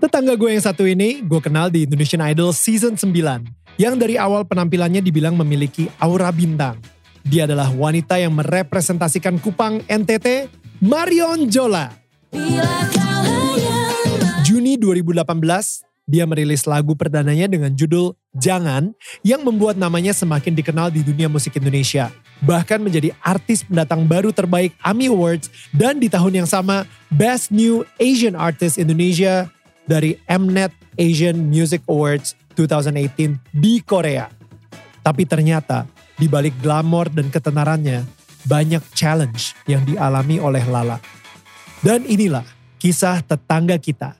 Tetangga gue yang satu ini gue kenal di Indonesian Idol Season 9 yang dari awal penampilannya dibilang memiliki aura bintang. Dia adalah wanita yang merepresentasikan Kupang NTT, Marion Jola. Juni 2018, dia merilis lagu perdananya dengan judul Jangan yang membuat namanya semakin dikenal di dunia musik Indonesia. Bahkan menjadi artis pendatang baru terbaik AMI Awards dan di tahun yang sama Best New Asian Artist Indonesia dari Mnet Asian Music Awards 2018 di Korea. Tapi ternyata di balik glamor dan ketenarannya banyak challenge yang dialami oleh Lala. Dan inilah kisah tetangga kita.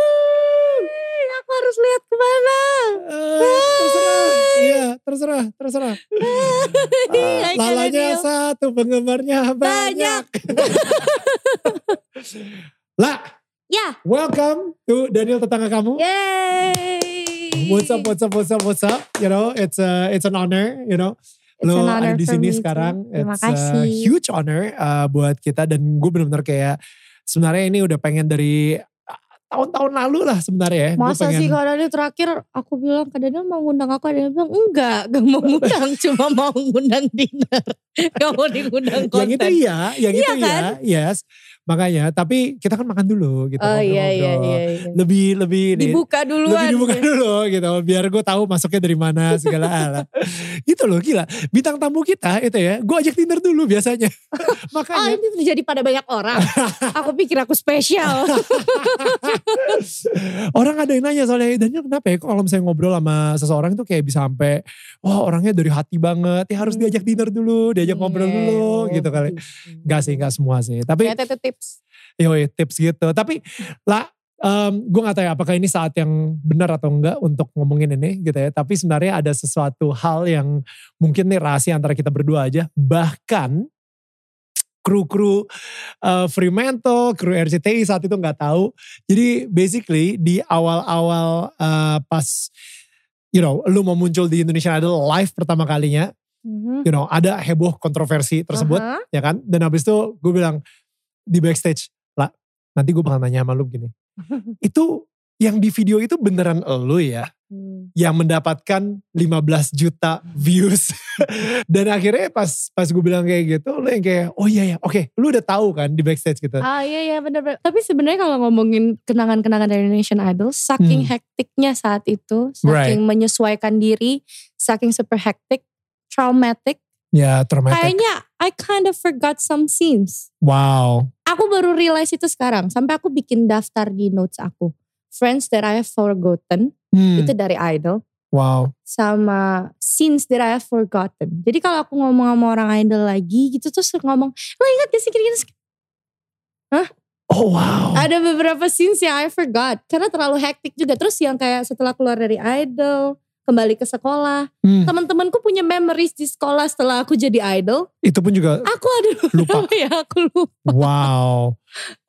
Terserah, terserah. Ah, Hai, lalanya satu, penggemarnya banyak. lah, Ya, welcome to Daniel tetangga kamu. yay! What's up, what's up, what's up, what's up? You know, it's a, it's an honor, you know. It's Lo ada di sini too. sekarang. It's a huge honor uh, buat kita dan gue benar-benar kayak sebenarnya ini udah pengen dari uh, tahun-tahun lalu lah sebenarnya ya. Masa pengen, sih kalau Daniel terakhir aku bilang ke Daniel mau ngundang aku, Daniel bilang enggak, gak mau ngundang, cuma mau ngundang dinner. Gak mau diundang yang itu konten. iya, yang Iya itu iya, kan? yes. Makanya, tapi kita kan makan dulu gitu. Oh iya iya iya. iya. Lebih lebih ini, Dibuka duluan. lebih dibuka ya. dulu gitu, biar gue tahu masuknya dari mana segala hal. itu loh gila, bintang tamu kita itu ya, gue ajak dinner dulu biasanya. Oh Makanya ini terjadi pada banyak orang. aku pikir aku spesial. orang ada yang nanya soalnya Daniel kenapa ya kalau misalnya ngobrol sama seseorang itu kayak bisa sampai wah orangnya dari hati banget ya harus Hmm. diajak dinner dulu diajak ngobrol Iya, dulu oh, gitu kali Gak sih gak semua sih tapi Ternyata itu tips. yoi tips gitu tapi lah gue gak tahu ya apakah ini saat yang benar atau enggak untuk ngomongin ini gitu ya tapi sebenarnya ada sesuatu hal yang mungkin nih rahasia antara kita berdua aja bahkan kru-kru uh, Fremantle, kru RCTI saat itu nggak tahu. Jadi basically di awal-awal uh, pas you know lu mau muncul di Indonesian Idol live pertama kalinya, Mhm. you know ada heboh kontroversi tersebut Aha. ya kan. Dan habis itu gue bilang di backstage, lah nanti gue bakal nanya sama lu gini. itu yang di video itu beneran lu ya Hmm. yang mendapatkan 15 juta views. Dan akhirnya pas pas gue bilang kayak gitu, lu yang kayak, oh iya ya, oke, lu udah tahu kan di backstage gitu. Ah iya iya benar-benar. Tapi sebenarnya kalau ngomongin kenangan-kenangan dari Indonesian Idol, saking Hmm. hektiknya saat itu, Right. saking menyesuaikan diri, saking super hektik, traumatic. Ya, traumatic. Kayaknya I kind of forgot some scenes. Wow. Aku baru realize itu sekarang. Sampai aku bikin daftar di notes aku. Friends that I have forgotten, Hmm, itu dari Idol. wow. Sama scenes that I have forgotten. Jadi kalau aku ngomong sama orang Idol lagi gitu, terus ngomong, lo ingat gak sih gini-gini? Oh wow. Ada beberapa scenes yang I forgot karena terlalu hektik juga. Terus yang kayak setelah keluar dari idol, kembali ke sekolah, Hmm, teman-temanku punya memories di sekolah setelah aku jadi idol. itu pun juga Aku ada lupa. ya aku lupa. Wow.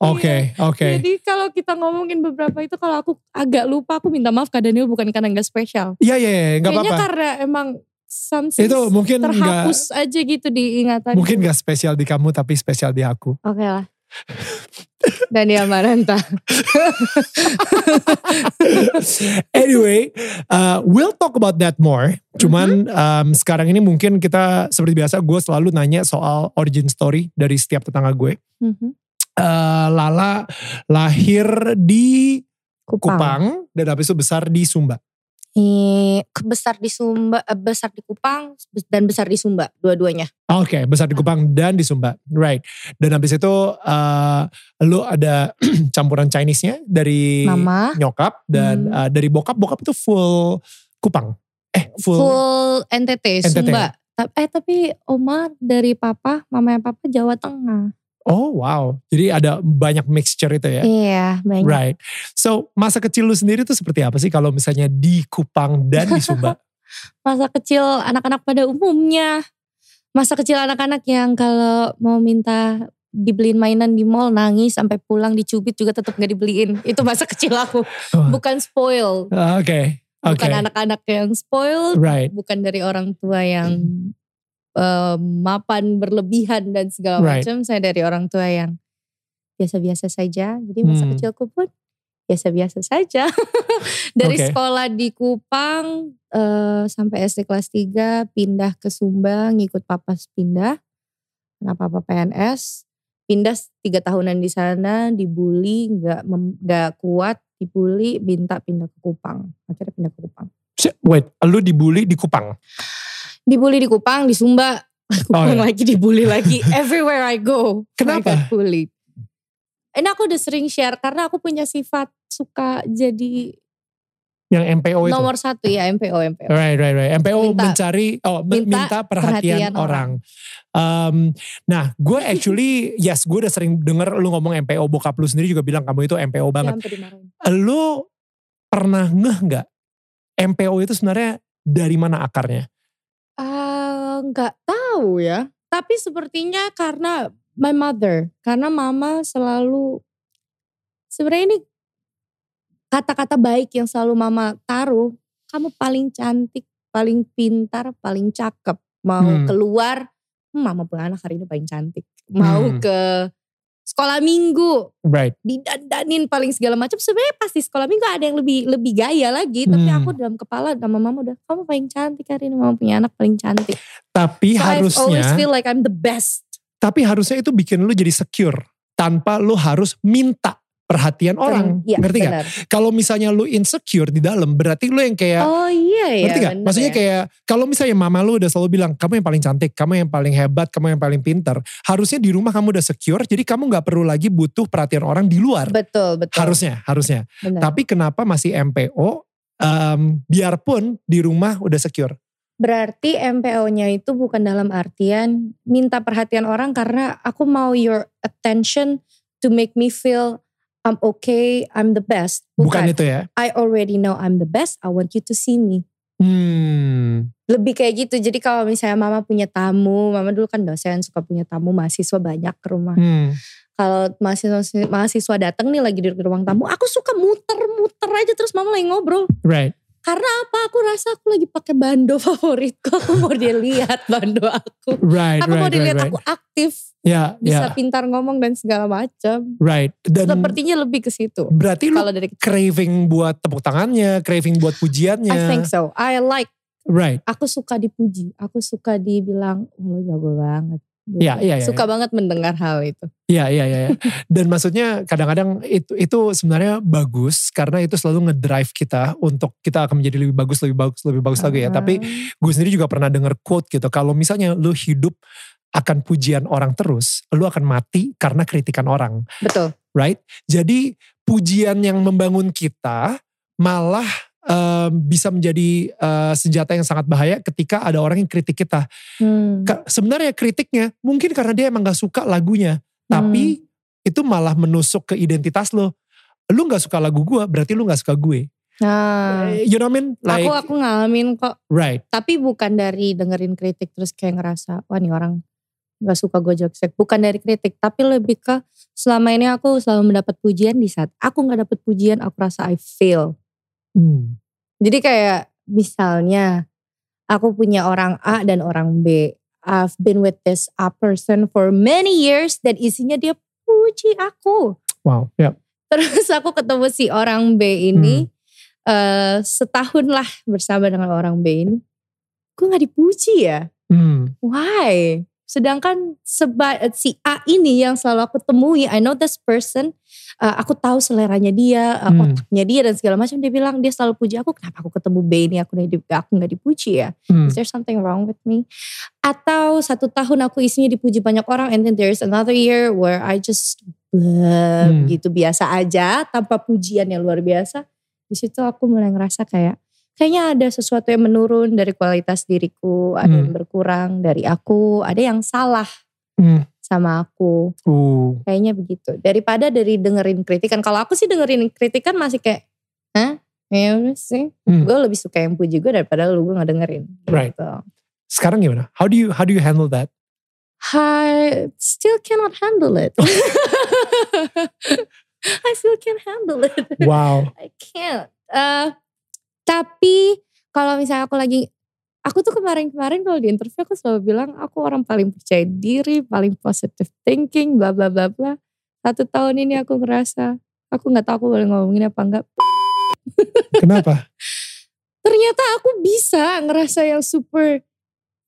Oke, oke. Jadi kalau kita ngomongin beberapa itu kalau aku agak lupa aku minta maaf Kak Daniel bukan karena nggak spesial. Iya, iya, iya, gak Kayaknya apa-apa. karena emang some scenes Itu mungkin gak, terhapus aja gitu di ingatan. mungkin gak spesial di kamu tapi spesial di aku. Oke lah. Daniel Maranta. anyway, uh, we'll talk about that more. Cuman Mm-hmm. um, sekarang ini mungkin kita seperti biasa gue selalu nanya soal origin story dari setiap tetangga gue. Mhm. Uh, Lala lahir di Kupang. Kupang dan habis itu besar di Sumba. Eh, besar di Sumba, eh, besar di Kupang dan besar di Sumba, dua-duanya. Oke, besar di Kupang dan di Sumba. Right. Dan habis itu uh, lu ada campuran Chinese-nya dari Mama, nyokap dan Hmm. uh, dari bokap. Bokap itu full Kupang. Eh, full. full, NTT, NTT. Sumba. Eh tapi Oma dari papa, mama yang papa Jawa Tengah. Oh wow, jadi ada banyak mixture itu ya? Iya banyak. Right. So masa kecil lu sendiri tuh seperti apa sih kalau misalnya di Kupang dan di Sumba? masa kecil anak-anak pada umumnya. Masa kecil anak-anak yang kalau mau minta dibeliin mainan di mall nangis sampai pulang dicubit juga tetap nggak dibeliin. Itu masa kecil aku. Oh. Bukan spoil. Ah, Oke, oke. Bukan anak-anak yang spoil. Right. Bukan dari orang tua yang eh, mapan berlebihan dan segala Right. macam. Saya dari orang tua yang biasa-biasa saja. Jadi masa Hmm. kecilku pun biasa-biasa saja. dari Oke. sekolah di Kupang eh, sampai SD kelas 3 pindah ke Sumba ngikut papa pindah. Karena papa PNS. Pindah tiga tahunan di sana, dibully, nggak nggak kuat, dibully, minta pindah ke Kupang. Akhirnya pindah ke Kupang. Wait, lu dibully di Kupang? Dibully di Kupang, di Sumba, Kupang iya. lagi dibully lagi. Everywhere I go, Kenapa? Bullied. Ini aku udah sering share karena aku punya sifat suka jadi Yang MPO itu? nomor satu ya MPO MPO. Right, right, right. MPO Minta- mencari, oh minta minta, perhatian, perhatian orang. Um, nah, gue actually, yes, gue udah sering denger lu ngomong MPO. Bokap lu sendiri juga bilang kamu itu MPO Ya, banget. dimarahin. Lu pernah ngeh nggak MPO itu sebenarnya dari mana akarnya? Nggak tahu ya. Tapi sepertinya karena my mother, karena mama selalu sebenarnya ini kata-kata baik yang selalu mama taruh. Kamu paling cantik, paling pintar, paling cakep. Mau Hmm. keluar, "Hmm, mama punya anak hari ini paling cantik. Mau Hmm. ke sekolah minggu, Right. didandanin paling segala macam. Sebenarnya pasti sekolah minggu ada yang lebih lebih gaya lagi. Tapi Hmm. aku dalam kepala sama mama udah, kamu paling cantik hari ini. Mama punya anak paling cantik. Tapi So I always harusnya, feel like I'm the best. tapi harusnya itu bikin lu jadi secure. Tanpa lu harus minta perhatian orang. Iya, Ngerti gak? Kalau misalnya lu insecure di dalam, berarti lu yang kayak Oh iya ya. Ngerti gak? bener Maksudnya ya. kayak kalau misalnya mama lu udah selalu bilang kamu yang paling cantik, kamu yang paling hebat, kamu yang paling pinter. Harusnya di rumah kamu udah secure, jadi kamu gak perlu lagi butuh perhatian orang di luar. betul betul. Harusnya, harusnya. Benar. Tapi kenapa masih MPO? em, biarpun di rumah udah secure. Berarti MPO-nya itu bukan dalam artian minta perhatian orang karena aku mau your attention to make me feel I'm okay, I'm the best. Bukan, itu ya? I already know I'm the best. I want you to see me. Hmm, Lebih kayak gitu. Jadi kalau misalnya mama punya tamu, mama dulu kan dosen suka punya tamu mahasiswa banyak ke rumah. hmm. kalau mahasiswa mahasiswa datang nih lagi di ruang tamu, aku suka muter-muter aja terus mama lagi ngobrol. Right. Karena apa? Aku rasa aku lagi pakai bando favoritku. Aku mau dia lihat bando aku. Right, Aku mau right, right, dilihat right. aku aktif, Ya, bisa ya, pintar ngomong dan segala macam. right. Dan Sepertinya lebih ke situ. berarti lu Kalau dari kecil. craving buat tepuk tangannya, craving buat pujiannya. I think so. I like. Right. Aku suka dipuji. Aku suka dibilang, oh, lo jago banget. Gitu. Iya, iya, iya. Suka banget mendengar hal itu. Iya, iya, iya. iya. Dan maksudnya kadang-kadang itu itu sebenarnya bagus karena itu selalu ngedrive kita untuk kita akan menjadi lebih bagus, lebih bagus, lebih bagus lagi ya. Tapi Ah, gue sendiri juga pernah denger quote gitu. Kalau misalnya lu hidup akan pujian orang terus, lu akan mati karena kritikan orang, betul. right? Jadi pujian yang membangun kita malah em, bisa menjadi eh, senjata yang sangat bahaya ketika ada orang yang kritik kita. Hmm. Ka- Sebenarnya kritiknya mungkin karena dia emang gak suka lagunya, tapi itu malah menusuk ke identitas lo. Lu gak suka lagu gue, berarti lu gak suka gue. Nah, You know what I mean? Like, aku aku ngalamin kok. right. Tapi bukan dari dengerin kritik terus kayak ngerasa, wah nih orang gak suka gue joksek. Bukan dari kritik, tapi lebih ke selama ini aku selalu mendapat pujian di saat aku gak dapet pujian, aku rasa I fail. Hmm. Jadi kayak misalnya aku punya orang A dan orang B. I've been with this A person for many years dan isinya dia puji aku. Wow, ya. Terus aku ketemu si orang B ini eh, setahun lah bersama dengan orang B ini. Gue gak dipuji ya. Hmm. Why? Sedangkan seba, si A ini yang selalu aku temui, I know this person, uh, aku tahu seleranya dia, uh, Hmm. otaknya dia dan segala macam. Dia bilang dia selalu puji aku. Kenapa aku ketemu B ini aku aku nggak dipuji ya? Hmm. Is there something wrong with me? Atau satu tahun aku isinya dipuji banyak orang, and then there's another year where I just Hmm. gitu biasa aja tanpa pujian yang luar biasa. Di situ aku mulai ngerasa kayak kayaknya ada sesuatu yang menurun dari kualitas diriku, ada Hmm. yang berkurang dari aku, ada yang salah. Hmm. sama aku. Uh, Kayaknya begitu. Daripada dari dengerin kritikan. Kalau aku sih dengerin kritikan masih kayak, hah? Ya sih. Hmm. Gue lebih suka yang puji gue daripada lu gue gak dengerin. Right. Gitu. sekarang gimana? How do you how do you handle that? I still cannot handle it. I still can't handle it. Wow. I can't. Eh, tapi kalau misalnya aku lagi, aku tuh kemarin-kemarin kalau di interview aku selalu bilang aku orang paling percaya diri, paling positive thinking, bla bla bla bla. Satu tahun ini aku ngerasa, aku nggak tahu aku boleh ngomongin apa enggak. Kenapa? Ternyata aku bisa ngerasa yang super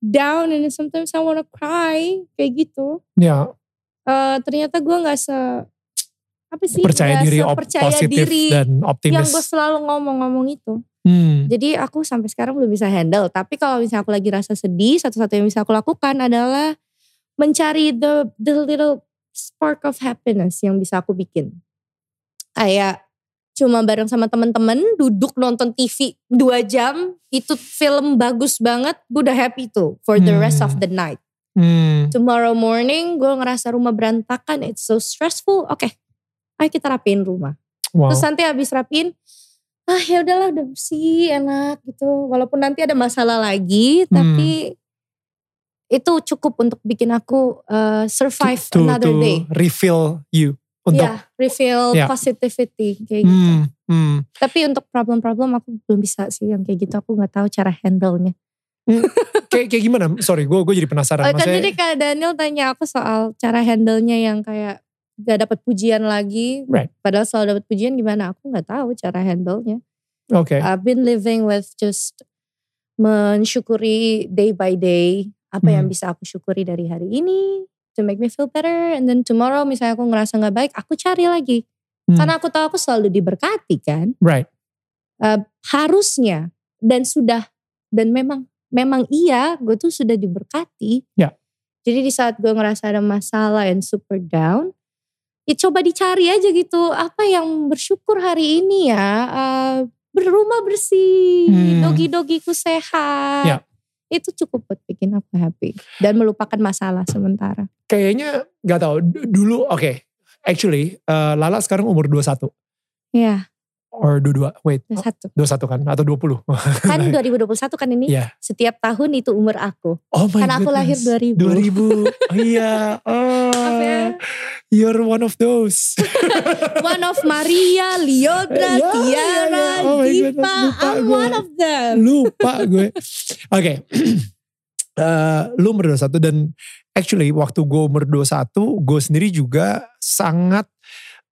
down and sometimes I wanna cry kayak gitu. Ya, Eh, ternyata gue nggak se apa sih percaya diri positif diri dan yang optimis. gue selalu ngomong-ngomong itu. Hmm. Jadi aku sampai sekarang belum bisa handle. Tapi kalau misalnya aku lagi rasa sedih, satu-satu yang bisa aku lakukan adalah mencari the the little spark of happiness yang bisa aku bikin. Kayak cuma bareng sama temen-temen duduk nonton TV dua jam itu film bagus banget gue udah happy tuh for the rest of Hmm. the night Hmm. tomorrow morning gue ngerasa rumah berantakan it's so stressful oke ayo kita rapiin rumah Wow. Terus nanti habis rapiin, ah ya udahlah udah bersih, enak gitu. Walaupun nanti ada masalah lagi, Hmm. tapi itu cukup untuk bikin aku uh, survive to, another to day. refill you untuk Ya, refill Ya. positivity kayak gitu. Hmm, hmm. Tapi untuk problem-problem aku belum bisa sih yang kayak gitu. Aku nggak tahu cara handle-nya. kayak kayak gimana? Sorry, gue gue jadi penasaran. Oh, kan jadi Kak Daniel tanya aku soal cara handle-nya yang kayak gak dapat pujian lagi. Right. Padahal selalu dapat pujian gimana? Aku nggak tahu cara handle-nya. Oke. I've been living with just mensyukuri day by day apa yang Hmm. bisa aku syukuri dari hari ini to make me feel better and then tomorrow misalnya aku ngerasa nggak baik aku cari lagi Hmm. karena aku tahu aku selalu diberkati kan Right. Eh, harusnya dan sudah dan memang memang iya gue tuh sudah diberkati Ya. jadi di saat gue ngerasa ada masalah and super down ya coba dicari aja gitu apa yang bersyukur hari ini ya Eh, berumah bersih Hmm. dogi-dogiku sehat Ya. itu cukup buat bikin aku happy dan melupakan masalah sementara Kayaknya nggak tahu. Dulu oke. Actually, eh, Lala sekarang umur 21 ya or 22. Wait, ada satu 21 kan atau 20? kan 2021 kan ini Iya. setiap tahun itu umur aku Oh my Karena aku lahir goodness. 2000. 2000. Oh iya. Oh. Maaf ya. You're one of those. one of Maria, Liodra, Ya, Tiara, ya, ya. Oh lupa I'm gue. one of them. Lupa gue. Oke. Eh, lu umur 21 dan actually waktu gue umur 21 gue sendiri juga sangat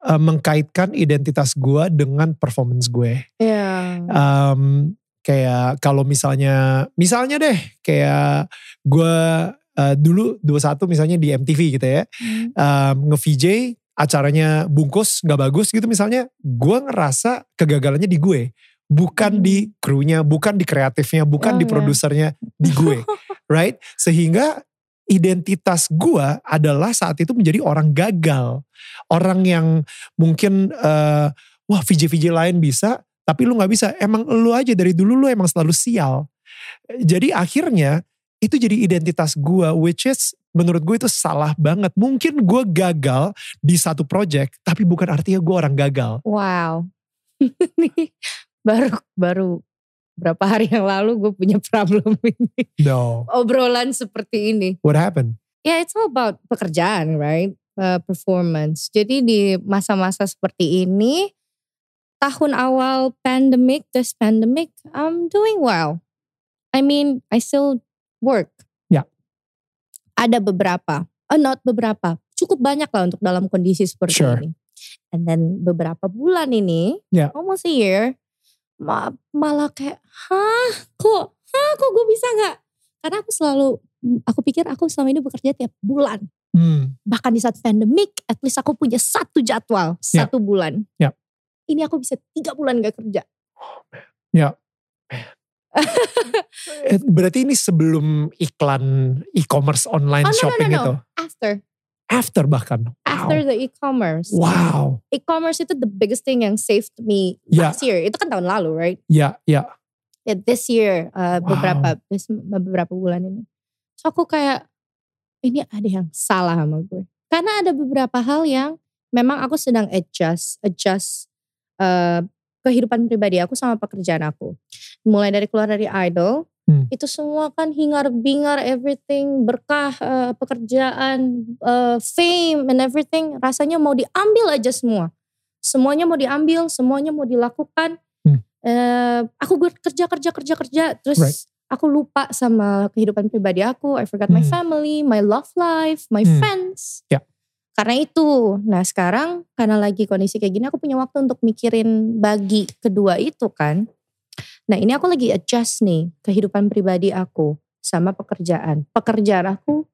eh, mengkaitkan identitas gue dengan performance gue. Ya. Em, kayak kalau misalnya misalnya deh kayak gue eh, dulu 21 misalnya di MTV gitu ya. Um, nge-VJ acaranya bungkus nggak bagus gitu misalnya gue ngerasa kegagalannya di gue. Bukan Hmm. di krunya bukan di kreatifnya bukan Oh, di ya. produsernya di gue. Right? Sehingga identitas gue adalah saat itu menjadi orang gagal. Orang yang mungkin eh, wah VJ VJ lain bisa tapi lu nggak bisa. Emang lu aja dari dulu lu emang selalu sial. Jadi akhirnya itu jadi identitas gue which is menurut gue itu salah banget mungkin gue gagal di satu project tapi bukan artinya gue orang gagal Wow. Nih, baru baru berapa hari yang lalu gue punya problem ini. no Obrolan seperti ini. what happened Ya it's all about pekerjaan, right? Uh, performance. Jadi di masa-masa seperti ini, tahun awal pandemic, this pandemic, I'm doing well. I mean, I still work. Ya. Ada beberapa, uh, not beberapa, cukup banyak lah untuk dalam kondisi seperti Sure. ini. And then beberapa bulan ini, Ya. almost a year, ma- malah kayak, hah kok, hah kok gue bisa gak? Karena aku selalu, aku pikir aku selama ini bekerja tiap bulan. hmm. Bahkan di saat pandemik, at least aku punya satu jadwal, Ya. satu bulan. Ya. Ini aku bisa tiga bulan gak kerja. Eh, berarti ini sebelum iklan e-commerce online Oh, no, no, shopping no, no. itu After, after bahkan after wow the e-commerce. wow E-commerce itu the biggest thing yang saved me Ya. last year. Itu kan tahun lalu, right? ya ya Ya, this year, uh, Wow. beberapa this- beberapa bulan ini. So aku kayak, ini ada yang salah sama gue. Karena ada beberapa hal yang memang aku sedang adjust, adjust uh, kehidupan pribadi aku sama pekerjaan aku. Mulai dari keluar dari idol, hmm. itu semua kan hingar bingar everything berkah uh, pekerjaan, uh, fame and everything rasanya mau diambil aja semua. Semuanya mau diambil, semuanya mau dilakukan. Hmm. Uh, aku kerja kerja kerja kerja terus right aku lupa sama kehidupan pribadi aku. I forgot hmm. my family, my love life, my hmm. friends. Yeah. Karena itu, nah sekarang karena lagi kondisi kayak gini aku punya waktu untuk mikirin bagi kedua itu kan. Nah ini aku lagi adjust nih kehidupan pribadi aku sama pekerjaan. Pekerjaan aku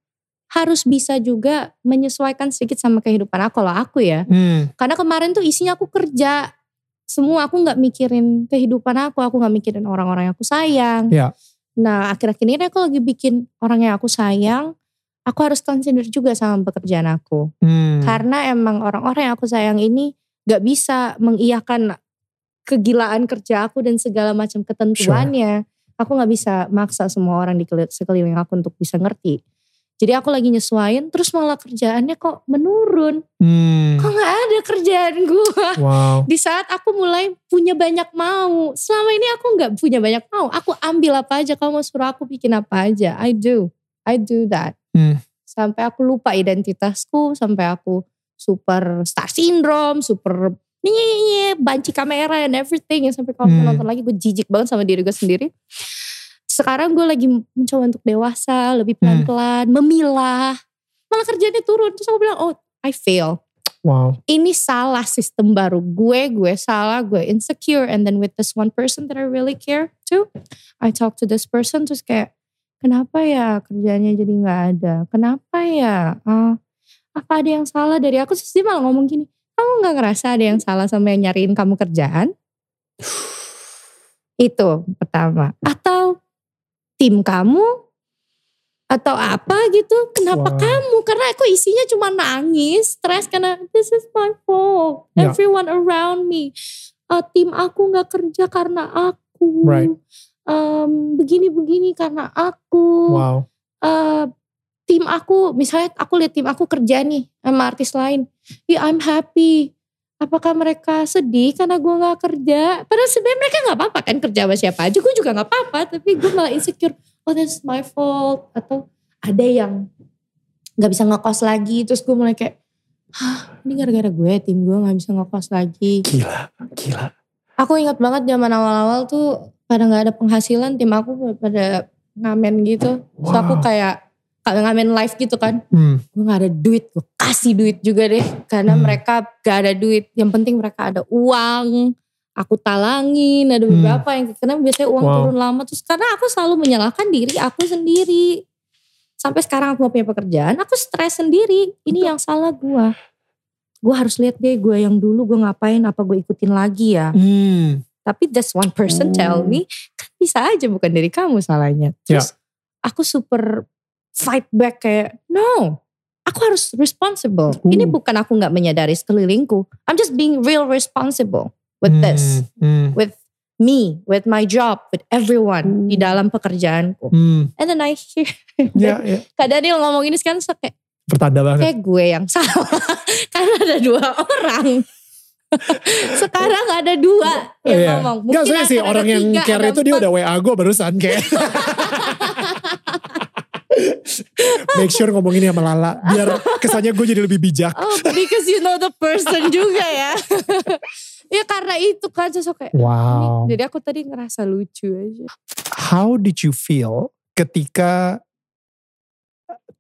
harus bisa juga menyesuaikan sedikit sama kehidupan aku kalau aku ya. Hmm. Karena kemarin tuh isinya aku kerja. Semua aku gak mikirin kehidupan aku, aku gak mikirin orang-orang yang aku sayang. Yeah. Nah akhir-akhir ini aku lagi bikin orang yang aku sayang, aku harus consider juga sama pekerjaan aku. Hmm. Karena emang orang-orang yang aku sayang ini gak bisa mengiyakan kegilaan kerja aku dan segala macam ketentuannya. Sure. Aku gak bisa maksa semua orang di sekeliling aku untuk bisa ngerti. Jadi aku lagi nyesuain terus malah kerjaannya kok menurun. Hmm. Kok gak ada kerjaan gue. Wow. Di saat aku mulai punya banyak mau. Selama ini aku gak punya banyak mau. Aku ambil apa aja. Kalau mau suruh aku bikin apa aja. I do. I do that. Hmm. Sampai aku lupa identitasku. Sampai aku super star syndrome. Super nye, banci kamera and everything. Yang sampai kalau hmm. nonton lagi gue jijik banget sama diri gue sendiri sekarang gue lagi mencoba untuk dewasa, lebih hmm. pelan-pelan, hmm. memilah. Malah kerjanya turun. Terus aku bilang, oh I fail. Wow. Ini salah sistem baru. Gue, gue salah, gue insecure. And then with this one person that I really care to, I talk to this person terus kayak, kenapa ya kerjanya jadi gak ada? Kenapa ya? Uh, apa ada yang salah dari aku? Terus dia malah ngomong gini, kamu gak ngerasa ada yang salah sama yang nyariin kamu kerjaan? Itu pertama. Atau tim kamu atau apa gitu kenapa wow. kamu karena aku isinya cuma nangis stres karena this is my fault yeah. everyone around me uh, tim aku nggak kerja karena aku right. Um, begini begini karena aku wow. uh, tim aku misalnya aku lihat tim aku kerja nih sama artis lain ya I'm happy apakah mereka sedih karena gue nggak kerja? Padahal sebenarnya mereka nggak apa-apa kan kerja sama siapa aja, gue juga nggak apa-apa. Tapi gue malah insecure, oh that's my fault. Atau ada yang nggak bisa ngekos lagi, terus gue mulai kayak, Hah, ini gara-gara gue tim gue nggak bisa ngekos lagi. Gila, gila. Aku ingat banget zaman awal-awal tuh pada nggak ada penghasilan tim aku pada ngamen gitu. Wow. So aku kayak kalau ngamen live gitu kan. Hmm. Gue gak ada duit, gue kasih duit juga deh. Karena hmm. mereka gak ada duit. Yang penting mereka ada uang. Aku talangin, ada hmm. beberapa hmm. yang karena biasanya uang wow. turun lama. Terus karena aku selalu menyalahkan diri aku sendiri. Sampai sekarang aku gak punya pekerjaan, aku stres sendiri. Ini yang salah gue. Gue harus lihat deh gue yang dulu gue ngapain, apa gue ikutin lagi ya. Hmm. Tapi just one person tell hmm. me, kan bisa aja bukan dari kamu salahnya. Terus yeah. aku super fight back kayak no aku harus responsible uh. ini bukan aku nggak menyadari sekelilingku I'm just being real responsible with hmm, this hmm. with me with my job with everyone di dalam pekerjaanku hmm. and then I hear yeah, yeah. Kak Daniel ngomong ini sekarang kayak pertanda banget kayak gue yang salah karena ada dua orang sekarang ada dua yang yeah. ngomong mungkin Gak sih orang yang care itu dia udah WA gue barusan kayak Make sure ngomongin sama Lala biar kesannya gue jadi lebih bijak. Oh, because you know the person juga ya. ya karena itu kan sosok kayak. Wow. Jadi aku tadi ngerasa lucu aja. How did you feel ketika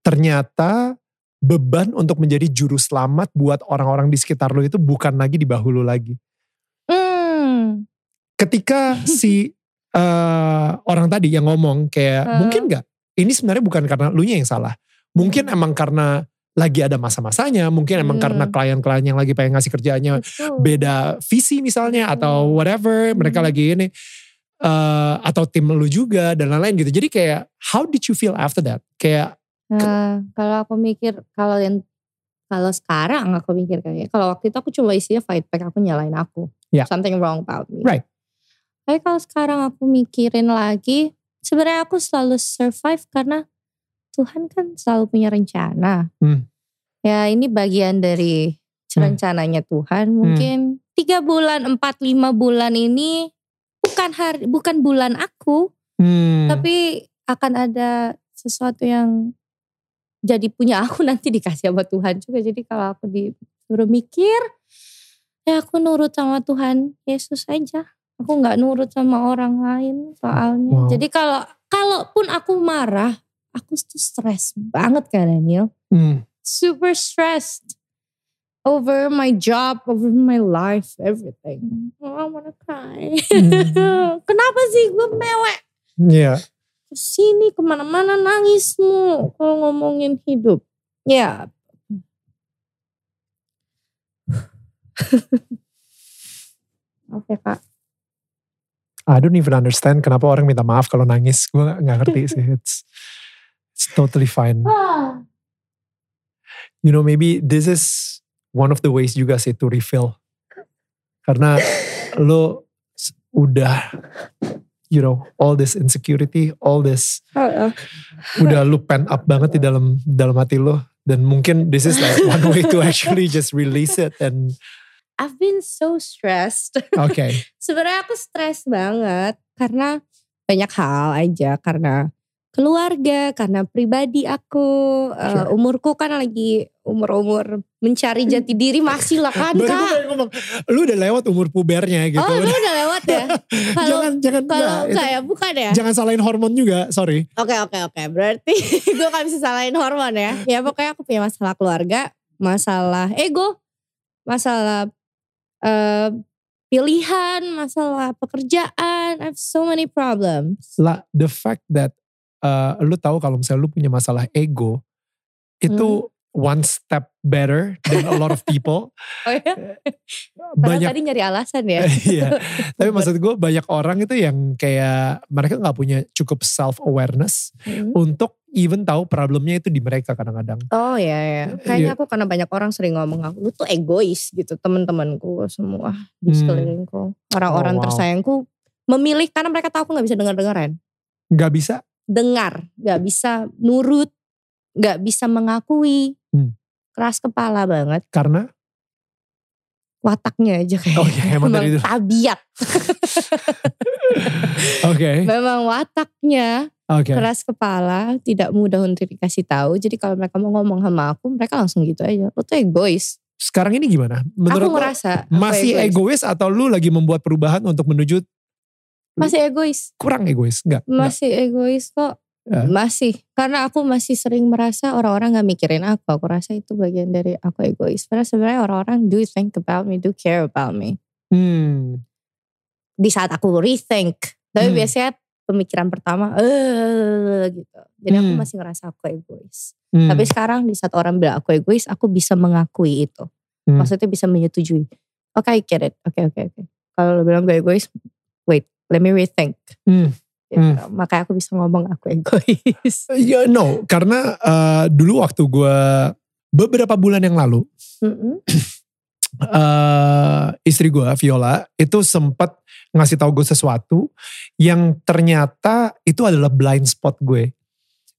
ternyata beban untuk menjadi juru selamat buat orang-orang di sekitar lo itu bukan lagi di bahu lo lagi? Hmm. Ketika si uh, orang tadi yang ngomong kayak uh. mungkin gak ini sebenarnya bukan karena lu yang salah. Mungkin hmm. emang karena lagi ada masa-masanya, mungkin emang hmm. karena klien-klien yang lagi pengen ngasih kerjaannya Betul. beda visi misalnya hmm. atau whatever, mereka hmm. lagi ini uh, atau tim lu juga dan lain-lain gitu. Jadi kayak how did you feel after that? Kayak Nah, kalau aku mikir kalau yang kalau sekarang aku mikir kayak kalau waktu itu aku cuma isinya fight back aku nyalain aku. Yeah. Something wrong about me. Right. Tapi kalau sekarang aku mikirin lagi sebenarnya aku selalu survive karena Tuhan kan selalu punya rencana. Hmm. Ya ini bagian dari rencananya Tuhan. Mungkin tiga bulan, empat, lima bulan ini bukan hari, bukan bulan aku, Hmm. tapi akan ada sesuatu yang jadi punya aku nanti dikasih sama Tuhan juga. Jadi kalau aku disuruh mikir, ya aku nurut sama Tuhan Yesus aja. Aku nggak nurut sama orang lain soalnya. Wow. Jadi kalau kalaupun aku marah, aku tuh stres banget kan Daniel. Hmm. Super stressed over my job, over my life, everything. Oh, I wanna cry. Hmm. Kenapa sih gue mewek? Iya. Ke sini ke mana-mana nangismu kalau ngomongin hidup. Ya. Maaf ya kak. I don't even understand kenapa orang minta maaf kalau nangis. Gue gak, ngerti sih. It's, it's totally fine. You know maybe this is one of the ways juga sih to refill. Karena lo udah you know all this insecurity, all this udah lu pent up banget di dalam dalam hati lo dan mungkin this is like one way to actually just release it and I've been so stressed. okay. Sebenarnya aku stres banget karena banyak hal aja karena keluarga, karena pribadi aku, eh, Sure. umurku kan lagi umur-umur mencari jati diri masih lah kan Baru kak. ngomong, lu udah lewat umur pubernya gitu. Oh lu udah lewat ya? Kalau jangan jangan kalau enggak, itu- enggak ya bukan ya? jangan salahin hormon juga, sorry. Oke oke oke berarti gue gak bisa salahin hormon ya. Ya pokoknya aku punya masalah keluarga, masalah ego, masalah eh, pilihan, masalah pekerjaan. I have so many problems. Lah, the fact that uh, lu tahu kalau misalnya lu punya masalah ego itu Hmm. one step better than a lot of people. Oh ya? Banyak tadi nyari alasan ya. Iya. Tapi maksud gue banyak orang itu yang kayak mereka nggak punya cukup self awareness Hmm. untuk even tahu problemnya itu di mereka kadang-kadang. Oh ya ya. Kayaknya Iya. aku karena banyak orang sering ngomong aku lu tuh egois gitu teman-temanku semua di Hmm. sekelilingku. Orang-orang Oh, wow. tersayangku memilih karena mereka tahu aku nggak bisa dengar-dengaran. Nggak bisa. Dengar, nggak bisa nurut, nggak bisa mengakui, Hmm. keras kepala banget, Karena wataknya aja kayak Oh iya, emang dari itu. tabiat, oke memang wataknya oke. keras kepala, tidak mudah untuk dikasih tahu. Jadi kalau mereka mau ngomong sama aku, mereka langsung gitu aja. Lo tuh egois. Sekarang ini gimana? aku Menurut lo ngerasa aku masih egois atau lu lagi membuat perubahan untuk menuju Masih egois, kurang egois? Enggak. enggak. masih egois kok. Ya. Masih, karena aku masih sering merasa orang-orang gak mikirin aku. Aku rasa itu bagian dari aku egois. Karena sebenarnya orang-orang do think about me, do care about me. Hmm. di saat aku rethink. Tapi Hmm. biasanya pemikiran pertama eh gitu. Jadi aku Hmm. masih ngerasa aku egois. Hmm. Tapi sekarang di saat orang bilang aku egois, aku bisa mengakui itu. Hmm. Maksudnya bisa menyetujui. Oke, I get it. Oke, oke, oke. Kalau lo bilang gue egois, let me rethink. Hmm. Gitu. Makanya aku bisa ngomong aku egois. Ya no, karena eh, dulu waktu gue beberapa bulan yang lalu Mm-mm. eh istri gue Viola itu sempat ngasih tahu gue sesuatu yang ternyata itu adalah blind spot gue,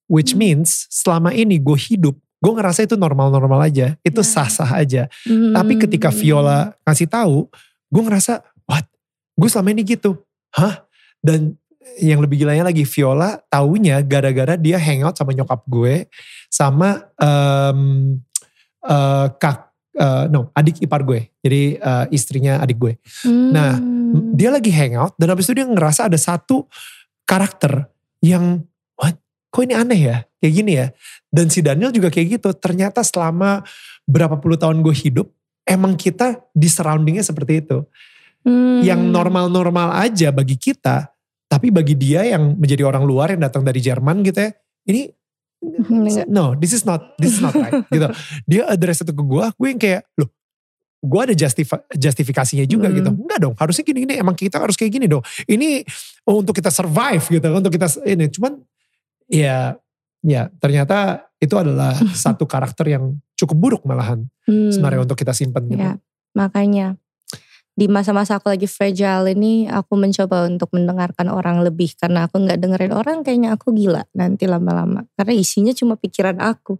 which Hmm. means selama ini gue hidup gue ngerasa itu normal-normal aja, itu sah-sah aja. Tapi ketika Hmm. Viola ngasih tahu, gue ngerasa, what? Gue selama ini gitu, hah? Dan yang lebih gilanya lagi Viola taunya gara-gara dia hangout sama nyokap gue, sama em, eh, kak, eh, no adik ipar gue, jadi eh, istrinya adik gue. nah, Hmm. Dia lagi hangout dan habis itu dia ngerasa ada satu karakter yang, what? Kok ini aneh ya? Kayak gini ya. Dan si Daniel juga kayak gitu. Ternyata selama berapa puluh tahun gue hidup, emang kita di surroundingnya seperti itu. Hmm. Yang normal-normal aja bagi kita, tapi bagi dia yang menjadi orang luar yang datang dari Jerman gitu ya, ini no, this is not, this is not right gitu. Dia address itu ke gue, gue yang kayak, loh, gue ada justifi- justifikasinya juga Hmm. gitu. Enggak dong, harusnya gini-gini, emang kita harus kayak gini dong. Ini oh, untuk kita survive gitu, untuk kita ini. Cuman ya, ya ternyata itu adalah satu karakter yang cukup buruk malahan Hmm. sebenarnya untuk kita simpan gitu. Ya, makanya di masa-masa aku lagi fragile ini aku mencoba untuk mendengarkan orang lebih karena aku nggak dengerin orang kayaknya aku gila nanti lama-lama karena isinya cuma pikiran aku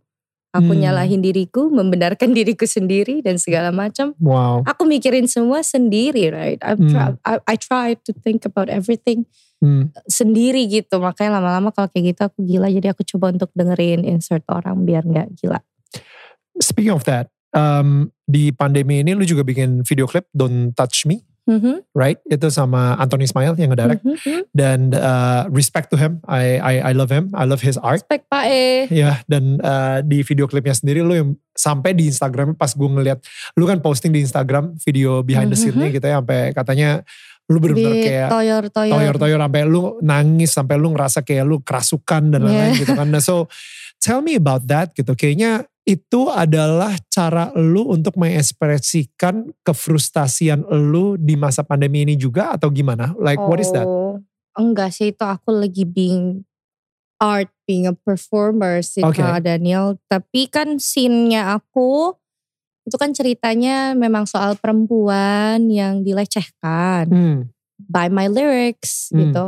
aku Hmm. nyalahin diriku membenarkan diriku sendiri dan segala macam Wow. aku mikirin semua sendiri right I, Hmm. try, I, I try to think about everything Hmm. sendiri gitu makanya lama-lama kalau kayak gitu aku gila jadi aku coba untuk dengerin insert orang biar nggak gila Speaking of that, um, di pandemi ini lu juga bikin video klip Don't Touch Me, Mhm, right? Itu sama Anthony Ismail yang ngedirect. mhm, mhm. Dan uh, respect to him, I, I I love him, I love his art. Respect Pak E Ya, dan uh, di video klipnya sendiri lu yang sampai di Instagram pas gue ngeliat, lu kan posting di Instagram video behind the Mhm. scene-nya gitu ya, sampai katanya lu bener-bener di kayak toyor-toyor toyor-toyor sampai lu nangis sampai lu ngerasa kayak lu kerasukan dan lain-lain gitu kan. Nah, so tell me about that gitu. Kayaknya itu adalah cara lu untuk mengekspresikan kefrustasian lu di masa pandemi ini juga atau gimana? Like what is that? Oh, Enggak sih itu aku lagi being art, being a performer sih Oke. Kak Daniel. Tapi kan scene-nya aku itu kan ceritanya memang soal perempuan yang dilecehkan Hmm. by my lyrics Hmm. gitu.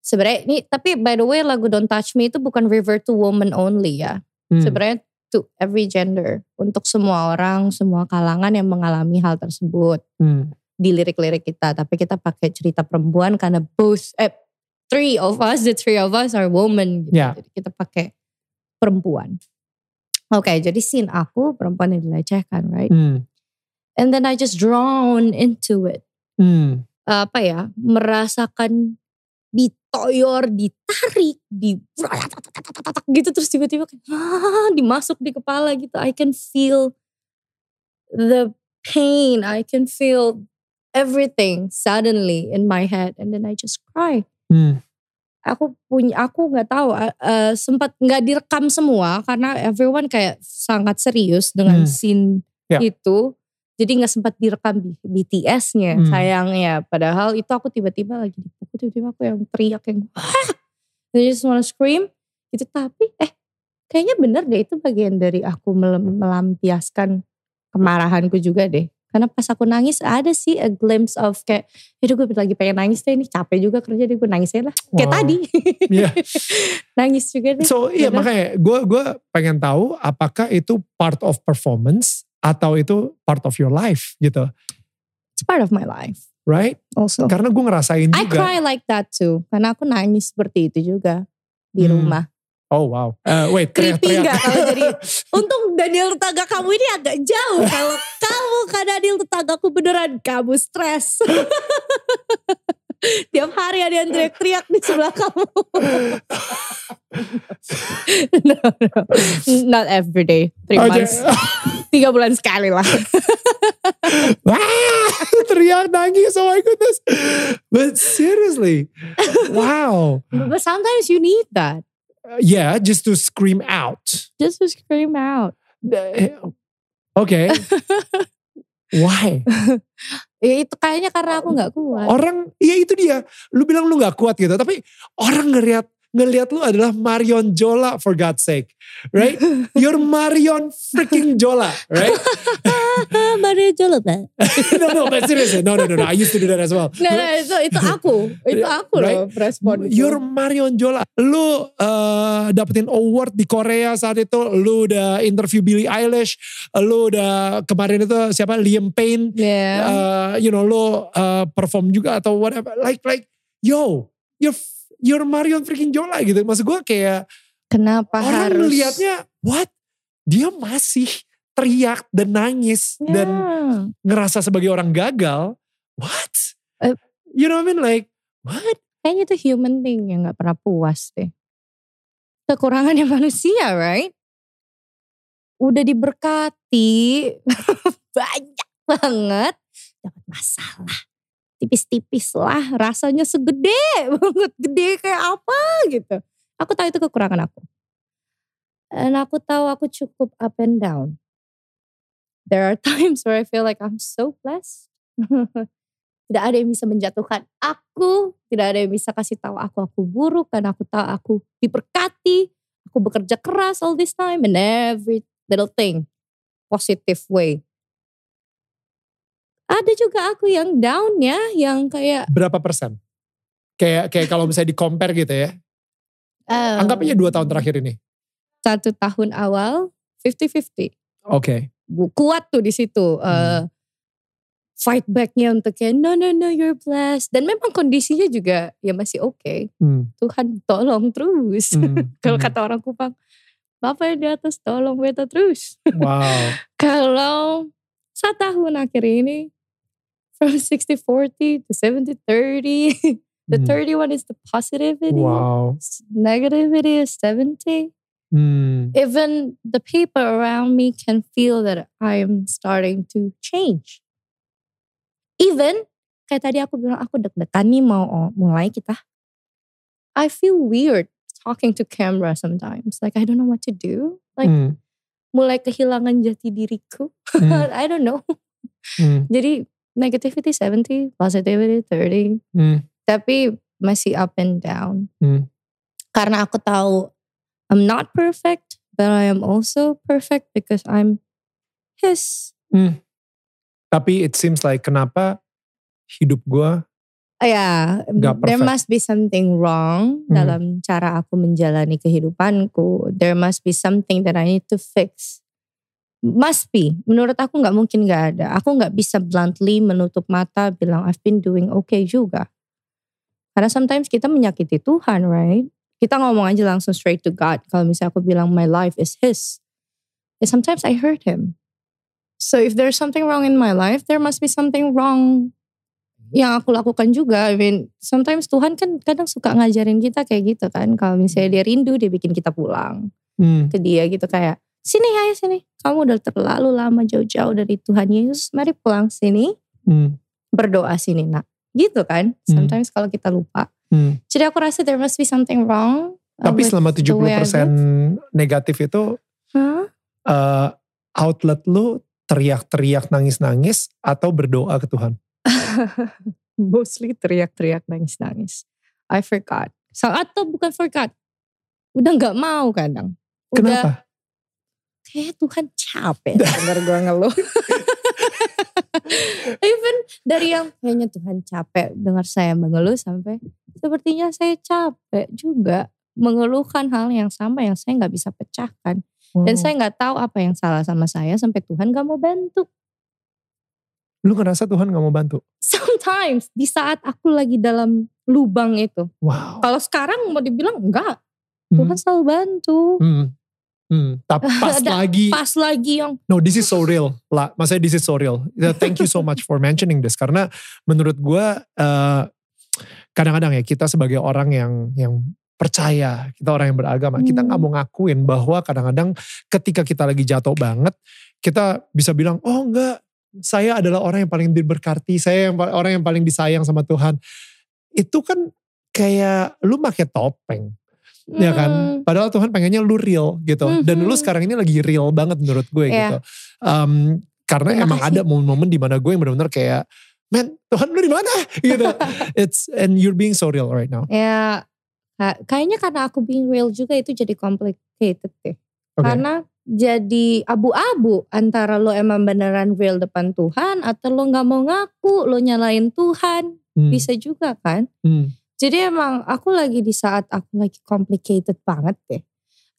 Sebenarnya ini tapi by the way lagu Don't Touch Me itu bukan refer to woman only ya. Hmm. Sebenarnya to every gender untuk semua orang, semua kalangan yang mengalami hal tersebut Hmm. di lirik-lirik kita, tapi kita pakai cerita perempuan karena both eh three of us, the three of us are women gitu. Jadi kita pakai perempuan. Oke, jadi scene aku perempuan yang dilecehkan, right? Hmm. And then I just drawn into it. Hmm. Apa ya? Merasakan ditoyor, ditarik, di gitu terus tiba-tiba kayak ah, dimasuk di kepala gitu. I can feel the pain. I can feel everything suddenly in my head and then I just cry. Hmm. Aku punya aku nggak tahu eh, sempat nggak direkam semua karena everyone kayak sangat serius dengan Hmm. scene Ya. itu. Jadi nggak sempat direkam BTS-nya Hmm. sayangnya. Padahal itu aku tiba-tiba lagi dipukul tiba-tiba aku yang teriak yang wah, I just wanna scream. Itu tapi eh kayaknya bener deh itu bagian dari aku mel- melampiaskan kemarahanku juga deh. Karena pas aku nangis ada sih a glimpse of kayak, yaudah gue lagi pengen nangis deh ini capek juga kerja deh gue nangis aja lah. Kayak Wow. tadi. Iya. nangis juga deh. So iya makanya gue gue pengen tahu apakah itu part of performance atau itu part of your life gitu, It's part of my life right? also. Karena gue ngerasain I juga. cry like that too. Karena aku nangis seperti itu juga di Hmm. rumah. Oh wow. Eh, wait, Creepy teriak-teriak. nggak kalau jadi- Untung Daniel tetangga kamu ini agak jauh. Kalau kamu Kak Daniel tetanggaku beneran kamu stres. Tiap hari ada yang teriak-teriak di sebelah kamu. no, no. Not every day. Three Oke. months. Tiga bulan sekali lah. Wah, teriak nangis. Oh my goodness. But seriously, wow. But sometimes you need that. Yeah, just to scream out. Just to scream out. Eh, Okay. Why? Ya itu kayaknya karena aku gak kuat. Orang, ya itu dia. Lu bilang lu gak kuat gitu. Tapi orang ngeliat ngelihat lu adalah Marion Jola for God's sake. Right? You're Marion freaking Jola. Right? Maria Jolota. no, no, but seriously. No, no, no, no. I used to do that as well. Nah, nah, itu, itu aku. Itu aku loh respon itu. You're Marion Jola. Lu uh, dapetin award di Korea saat itu. Lu udah interview Billie Eilish. Lu udah kemarin itu siapa Liam Payne. Yeah. Uh, you know lu uh, perform juga atau whatever. Like like yo, you're you're Marion freaking Jola gitu. Maksud gue kayak Kenapa orang harus? ngelihatnya what? Dia masih teriak dan nangis dan Ya. ngerasa sebagai orang gagal. What? Eh. you know what I mean? Like what? Kayaknya itu human thing yang gak pernah puas deh. Kekurangannya manusia, right? Udah diberkati banyak banget, dapat masalah. Tipis-tipis lah, rasanya segede banget, gede kayak apa gitu. Aku tahu itu kekurangan aku. Dan aku tahu aku cukup up and down. There are times where I feel like I'm so blessed. tidak ada yang bisa menjatuhkan aku, tidak ada yang bisa kasih tahu aku aku buruk karena aku tahu aku diberkati, aku bekerja keras all this time and every little thing positive way. Ada juga aku yang down ya, yang kayak Berapa persen? Kayak kayak kalau misalnya di compare gitu ya. eh, Anggap aja dua tahun terakhir ini. satu tahun awal 50-50. Oke. Bu- Kuat tuh di situ. eh, Hmm. fight backnya untuk kayak no no no you're blessed. Dan memang kondisinya juga ya masih oke. Hmm, Tuhan tolong terus. hmm, Kalau hmm. kata orang Kupang, Bapak yang di atas tolong beta terus. Wow. Kalau satu tahun akhir ini from 60-40 to 70-30. The Hmm. 31 is the positivity. Wow. Negativity is 70. Hmm. Even the people around me can feel that I am starting to change. Even kayak tadi aku bilang aku deg-degan nih mau oh, mulai kita. I feel weird talking to camera sometimes. Like I don't know what to do. Like Hmm, mulai kehilangan jati diriku. hmm, I don't know. hmm, Jadi negativity 70, positivity 30. hmm, Tapi masih up and down. Hmm. Karena aku tahu I'm not perfect, but I am also perfect because I'm His. Tapi it seems like kenapa hidup gue Ya, Nggak there must be something wrong Hmm. dalam cara aku menjalani kehidupanku. There must be something that I need to fix. Must be. Menurut aku nggak mungkin nggak ada. Aku nggak bisa bluntly menutup mata bilang I've been doing okay juga. Karena sometimes kita menyakiti Tuhan, right? Kita ngomong aja langsung straight to God. Kalau misalnya aku bilang my life is His. Yeah, sometimes I hurt Him. So if there's something wrong in my life, there must be something wrong yang aku lakukan juga. I mean, sometimes Tuhan kan kadang suka ngajarin kita kayak gitu kan. Kalau misalnya dia rindu, dia bikin kita pulang hmm, ke dia gitu kayak, sini ayo sini. Kamu udah terlalu lama jauh-jauh dari Tuhan Yesus. Mari pulang sini, hmm, berdoa sini nak. Gitu kan. Sometimes kalau kita lupa. hmm. Jadi aku rasa there must be something wrong. uh, Tapi selama the way I 70% negatif itu Hah? eh, outlet lu teriak-teriak nangis-nangis atau berdoa ke Tuhan? Mostly teriak-teriak nangis-nangis. I forgot. So, atau bukan forgot. Udah gak mau kadang. Udah Kenapa? Kayak Tuhan capek denger gue ngeluh. Even dari yang kayaknya Tuhan capek dengar saya mengeluh sampai sepertinya saya capek juga mengeluhkan hal yang sama yang saya nggak bisa pecahkan dan Oh. saya nggak tahu apa yang salah sama saya sampai Tuhan gak mau bantu. Lu ngerasa Tuhan gak mau bantu? Sometimes di saat aku lagi dalam lubang itu, Wow. kalau sekarang mau dibilang enggak, Hmm, Tuhan selalu bantu. hmm, hmm. Tapi pas lagi, Pas lagi yang no this is so real. Lah, maksudnya this is so real. Ya, Thank you so much for mentioning this. Karena menurut gue eh, kadang-kadang ya kita sebagai orang yang yang percaya, kita orang yang beragama, kita Hmm. nggak mau ngakuin bahwa kadang-kadang ketika kita lagi jatuh banget, kita bisa bilang, oh enggak, saya adalah orang yang paling diberkati, saya yang orang yang paling disayang sama Tuhan. Itu kan kayak lu pakai topeng, ya kan? hmm, Padahal Tuhan pengennya lu real gitu. Dan lu sekarang ini lagi real banget menurut gue Iya. gitu. Um, karena Terima emang kasih. ada momen-momen di mana gue yang benar-benar kayak, man Tuhan lu di mana? gitu. It's and you're being so real right now. Ya, ka- kayaknya karena aku being real juga itu jadi complicated deh. Oke. Karena jadi abu-abu antara lo emang beneran real depan Tuhan atau lo nggak mau ngaku, lo nyalain Tuhan, Hmm, bisa juga kan? hmm, Jadi emang aku lagi di saat aku lagi complicated banget deh.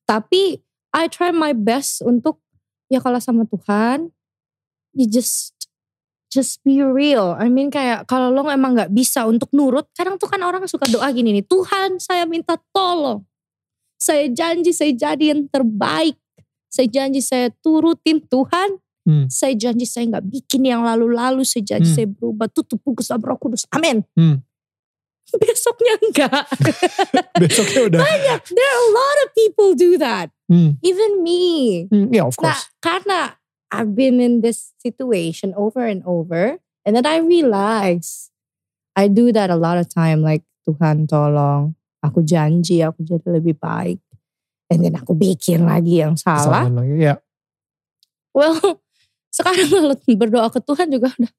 Tapi I try my best untuk ya kalau sama Tuhan, you just just be real. I mean kayak kalau lo emang nggak bisa untuk nurut, kadang tuh kan orang suka doa gini nih, Tuhan saya minta tolong. Saya janji saya jadi yang terbaik. Saya janji saya turutin Tuhan. Hmm. Saya janji saya nggak bikin yang lalu-lalu. Saya janji Hmm. saya berubah. Tutup buku sama roh kudus. Amin. Hmm. Besoknya enggak. Besoknya udah. There are a lot of people do that. Hmm, Even me. hmm, yeah of Nah, course. karena I've been in this situation over and over. And then I realize I do that a lot of time. Like, Tuhan tolong. Aku janji aku jadi lebih baik. And then aku bikin lagi yang salah. Kesalahan lagi. Ya. Well, sekarang kalau berdoa ke Tuhan juga udah.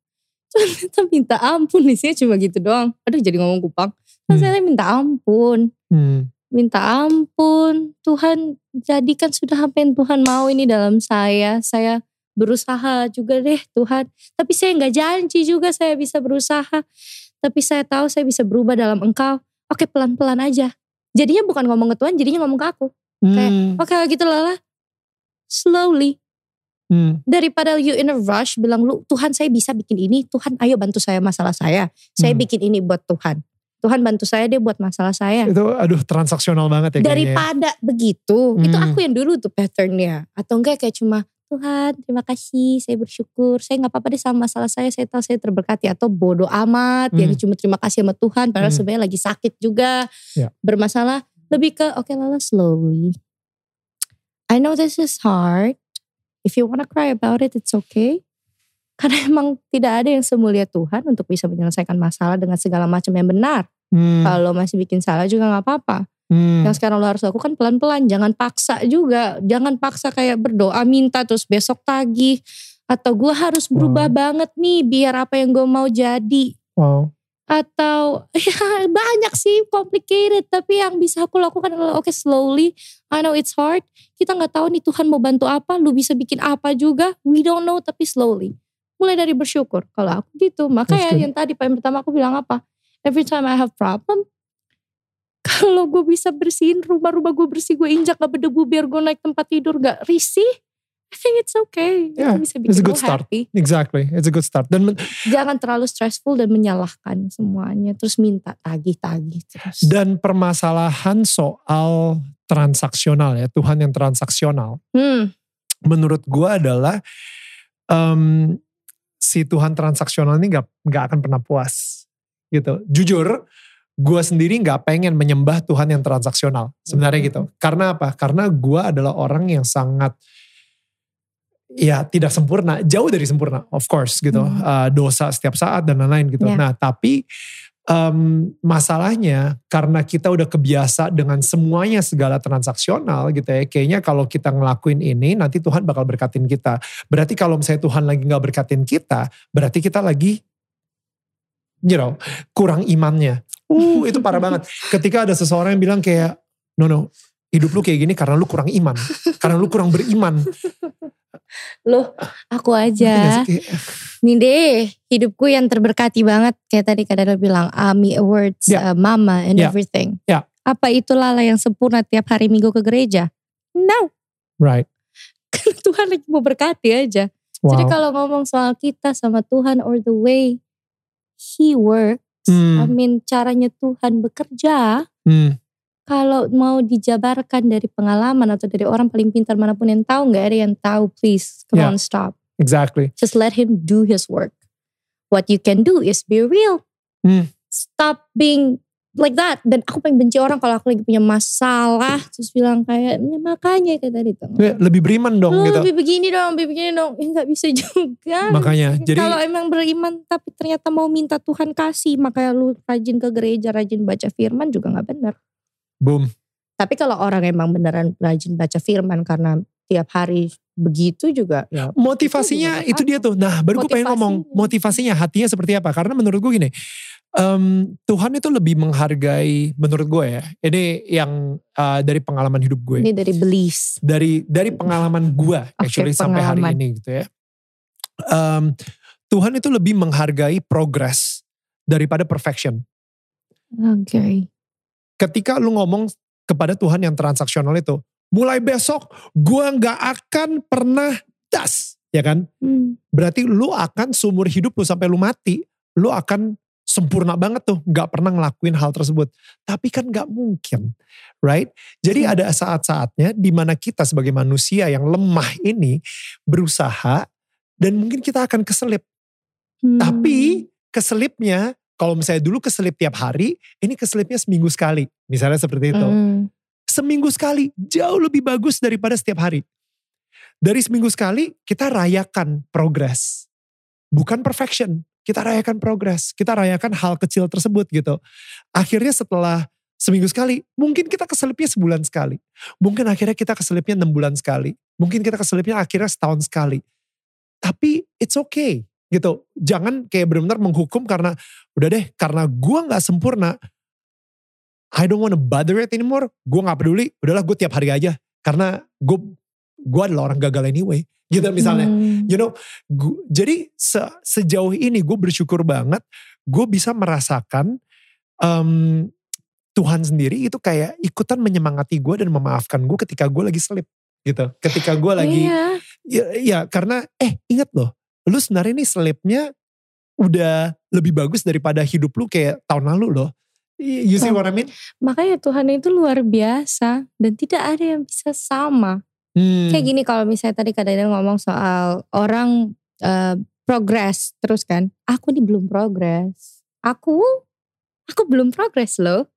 Kita minta ampun nih sih cuma gitu doang. Aduh jadi ngomong kupang. Hmm. saya minta ampun. Hmm, Minta ampun. Tuhan jadikan sudah apa yang Tuhan mau ini dalam saya. Saya berusaha juga deh Tuhan. Tapi saya nggak janji juga saya bisa berusaha. Tapi saya tahu saya bisa berubah dalam engkau. Oke pelan-pelan aja. Jadinya bukan ngomong ke Tuhan, jadinya ngomong ke aku. Kayak, Hmm, Oke gitu lala. Slowly. Hmm, Daripada you in a rush bilang lu Tuhan saya bisa bikin ini. Tuhan ayo bantu saya masalah saya. Saya Hmm. bikin ini buat Tuhan. Tuhan bantu saya deh buat masalah saya. Itu aduh transaksional banget ya kayaknya. ya. Daripada begitu, itu Hmm. aku yang dulu tuh patternnya. Atau enggak kayak cuma Tuhan terima kasih saya bersyukur. Saya nggak apa-apa deh sama masalah saya. Saya tahu saya terberkati. Atau bodoh amat yang Hmm. cuma terima kasih sama Tuhan. Padahal Hmm. sebenarnya lagi sakit juga. Ya. Bermasalah. Lebih ke oke Lala slowly. I know this is hard. If you wanna cry about it, it's okay. Karena emang tidak ada yang semulia Tuhan untuk bisa menyelesaikan masalah dengan segala macam yang benar. Hmm, Kalau masih bikin salah juga nggak apa-apa. hmm, Yang sekarang lo harus lakukan pelan-pelan, jangan paksa juga, jangan paksa kayak berdoa minta terus besok tagih atau gue harus berubah banget nih biar apa yang gue mau jadi wow. Atau ya banyak sih complicated. Tapi yang bisa aku lakukan adalah oke slowly. I know it's hard. Kita nggak tahu nih Tuhan mau bantu apa. Lu bisa bikin apa juga? We don't know tapi slowly. Mulai dari bersyukur. Kalau aku gitu. Makanya yang tadi poin pertama aku bilang apa? Every time I have problem kalau gue bisa bersihin rumah-rumah gue bersih gue injak gak berdebu biar gue naik tempat tidur gak risih I think it's okay Yeah, Itu bisa it's a bikin good gue start. happy Exactly, it's a good start. Dan jangan terlalu stressful dan menyalahkan semuanya terus minta tagih-tagih terus dan permasalahan soal transaksional ya Tuhan yang transaksional. hmm, Menurut gua adalah em, si Tuhan transaksional ini nggak nggak akan pernah puas gitu. Jujur, gua sendiri nggak pengen menyembah Tuhan yang transaksional sebenarnya gitu. Karena apa? Karena gua adalah orang yang sangat ya tidak sempurna, jauh dari sempurna, of course gitu. Hmm. Uh, dosa setiap saat dan lain-lain gitu. Ya. Nah, tapi em, masalahnya karena kita udah kebiasa dengan semuanya segala transaksional gitu ya. Kayaknya kalau kita ngelakuin ini nanti Tuhan bakal berkatin kita. Berarti kalau misalnya Tuhan lagi nggak berkatin kita, berarti kita lagi you know, kurang imannya. Uh, itu parah banget. Ketika ada seseorang yang bilang kayak, no no, hidup lu kayak gini karena lu kurang iman. Karena lu kurang beriman. loh aku aja? Kayak, nih deh hidupku yang terberkati banget kayak tadi kadang bilang AMI Awards Ya. uh, Mama and Ya. everything Ya. apa itu Lala yang sempurna tiap hari minggu ke gereja no right. Tuhan lagi mau berkati aja Wow. jadi kalau ngomong soal kita sama Tuhan or the way He works Hmm. I mean caranya Tuhan bekerja Hmm. Kalau mau dijabarkan dari pengalaman atau dari orang paling pintar mana pun yang tahu nggak ada yang tahu please come Yeah. on stop Exactly. just let him do his work what you can do is be real Hmm. stop being like that dan aku paling benci orang kalau aku lagi punya masalah terus bilang kayak "Ya, makanya kayak tadi tuh Ya, Lebih beriman dong lu gitu. lebih begini dong lebih begini dong ya nggak bisa juga Makanya jadi kalau emang beriman tapi ternyata mau minta Tuhan kasih makanya lu rajin ke gereja rajin baca firman juga nggak benar boom. Tapi kalau orang emang beneran rajin baca firman karena tiap hari begitu juga ya Motivasinya Itu itu, juga dia tuh. Nah baru gue pengen ngomong Motivasinya. hatinya seperti apa. Karena menurut gue gini. em, Tuhan itu lebih menghargai menurut gue ya. Ini yang uh, dari pengalaman hidup gue. ini dari beliefs. Dari dari pengalaman gue actually sampai hari pengalaman. ini gitu ya. Em, Tuhan itu lebih menghargai progress daripada perfection. Oke. Ketika lu ngomong kepada Tuhan yang transaksional itu, mulai besok gue nggak akan pernah das, ya kan? Hmm. Berarti lu akan seumur hidup lu sampai lu mati, lu akan sempurna banget tuh, nggak pernah ngelakuin hal tersebut. Tapi kan nggak mungkin, right? Jadi Hmm. ada saat-saatnya di mana kita sebagai manusia yang lemah ini berusaha dan mungkin kita akan keselip. Hmm. Tapi keselipnya, kalau misalnya dulu keselip tiap hari, ini keselipnya seminggu sekali. Misalnya seperti itu. Hmm. Seminggu sekali jauh lebih bagus daripada setiap hari. Dari seminggu sekali kita rayakan progres. Bukan perfection. Kita rayakan progres. Kita rayakan hal kecil tersebut gitu. Akhirnya setelah seminggu sekali, mungkin kita keselipnya sebulan sekali. Mungkin akhirnya kita keselipnya enam bulan sekali. Mungkin kita keselipnya akhirnya setahun sekali. Tapi it's okay gitu. Jangan kayak benar-benar menghukum karena udah deh karena gua nggak sempurna. I don't wanna bother it anymore. Gue gak peduli. Udahlah gue tiap hari aja. Karena gue gue adalah orang gagal anyway. Gitu misalnya. Hmm. You know, gua- jadi se- sejauh ini gue bersyukur banget gue bisa merasakan em, Tuhan sendiri itu kayak ikutan menyemangati gue dan memaafkan gue ketika gue lagi selip gitu. Ketika gue lagi Iya. ya, ya karena eh ingat loh, lu sebenarnya nih selipnya udah lebih bagus daripada hidup lu kayak tahun lalu loh. You see Oh. what I mean? Makanya Tuhan itu luar biasa dan tidak ada yang bisa sama. Hmm. Kayak gini kalau misalnya tadi Daniel ngomong soal orang eh, progress terus kan. Aku nih belum progress. Aku, aku belum progress loh.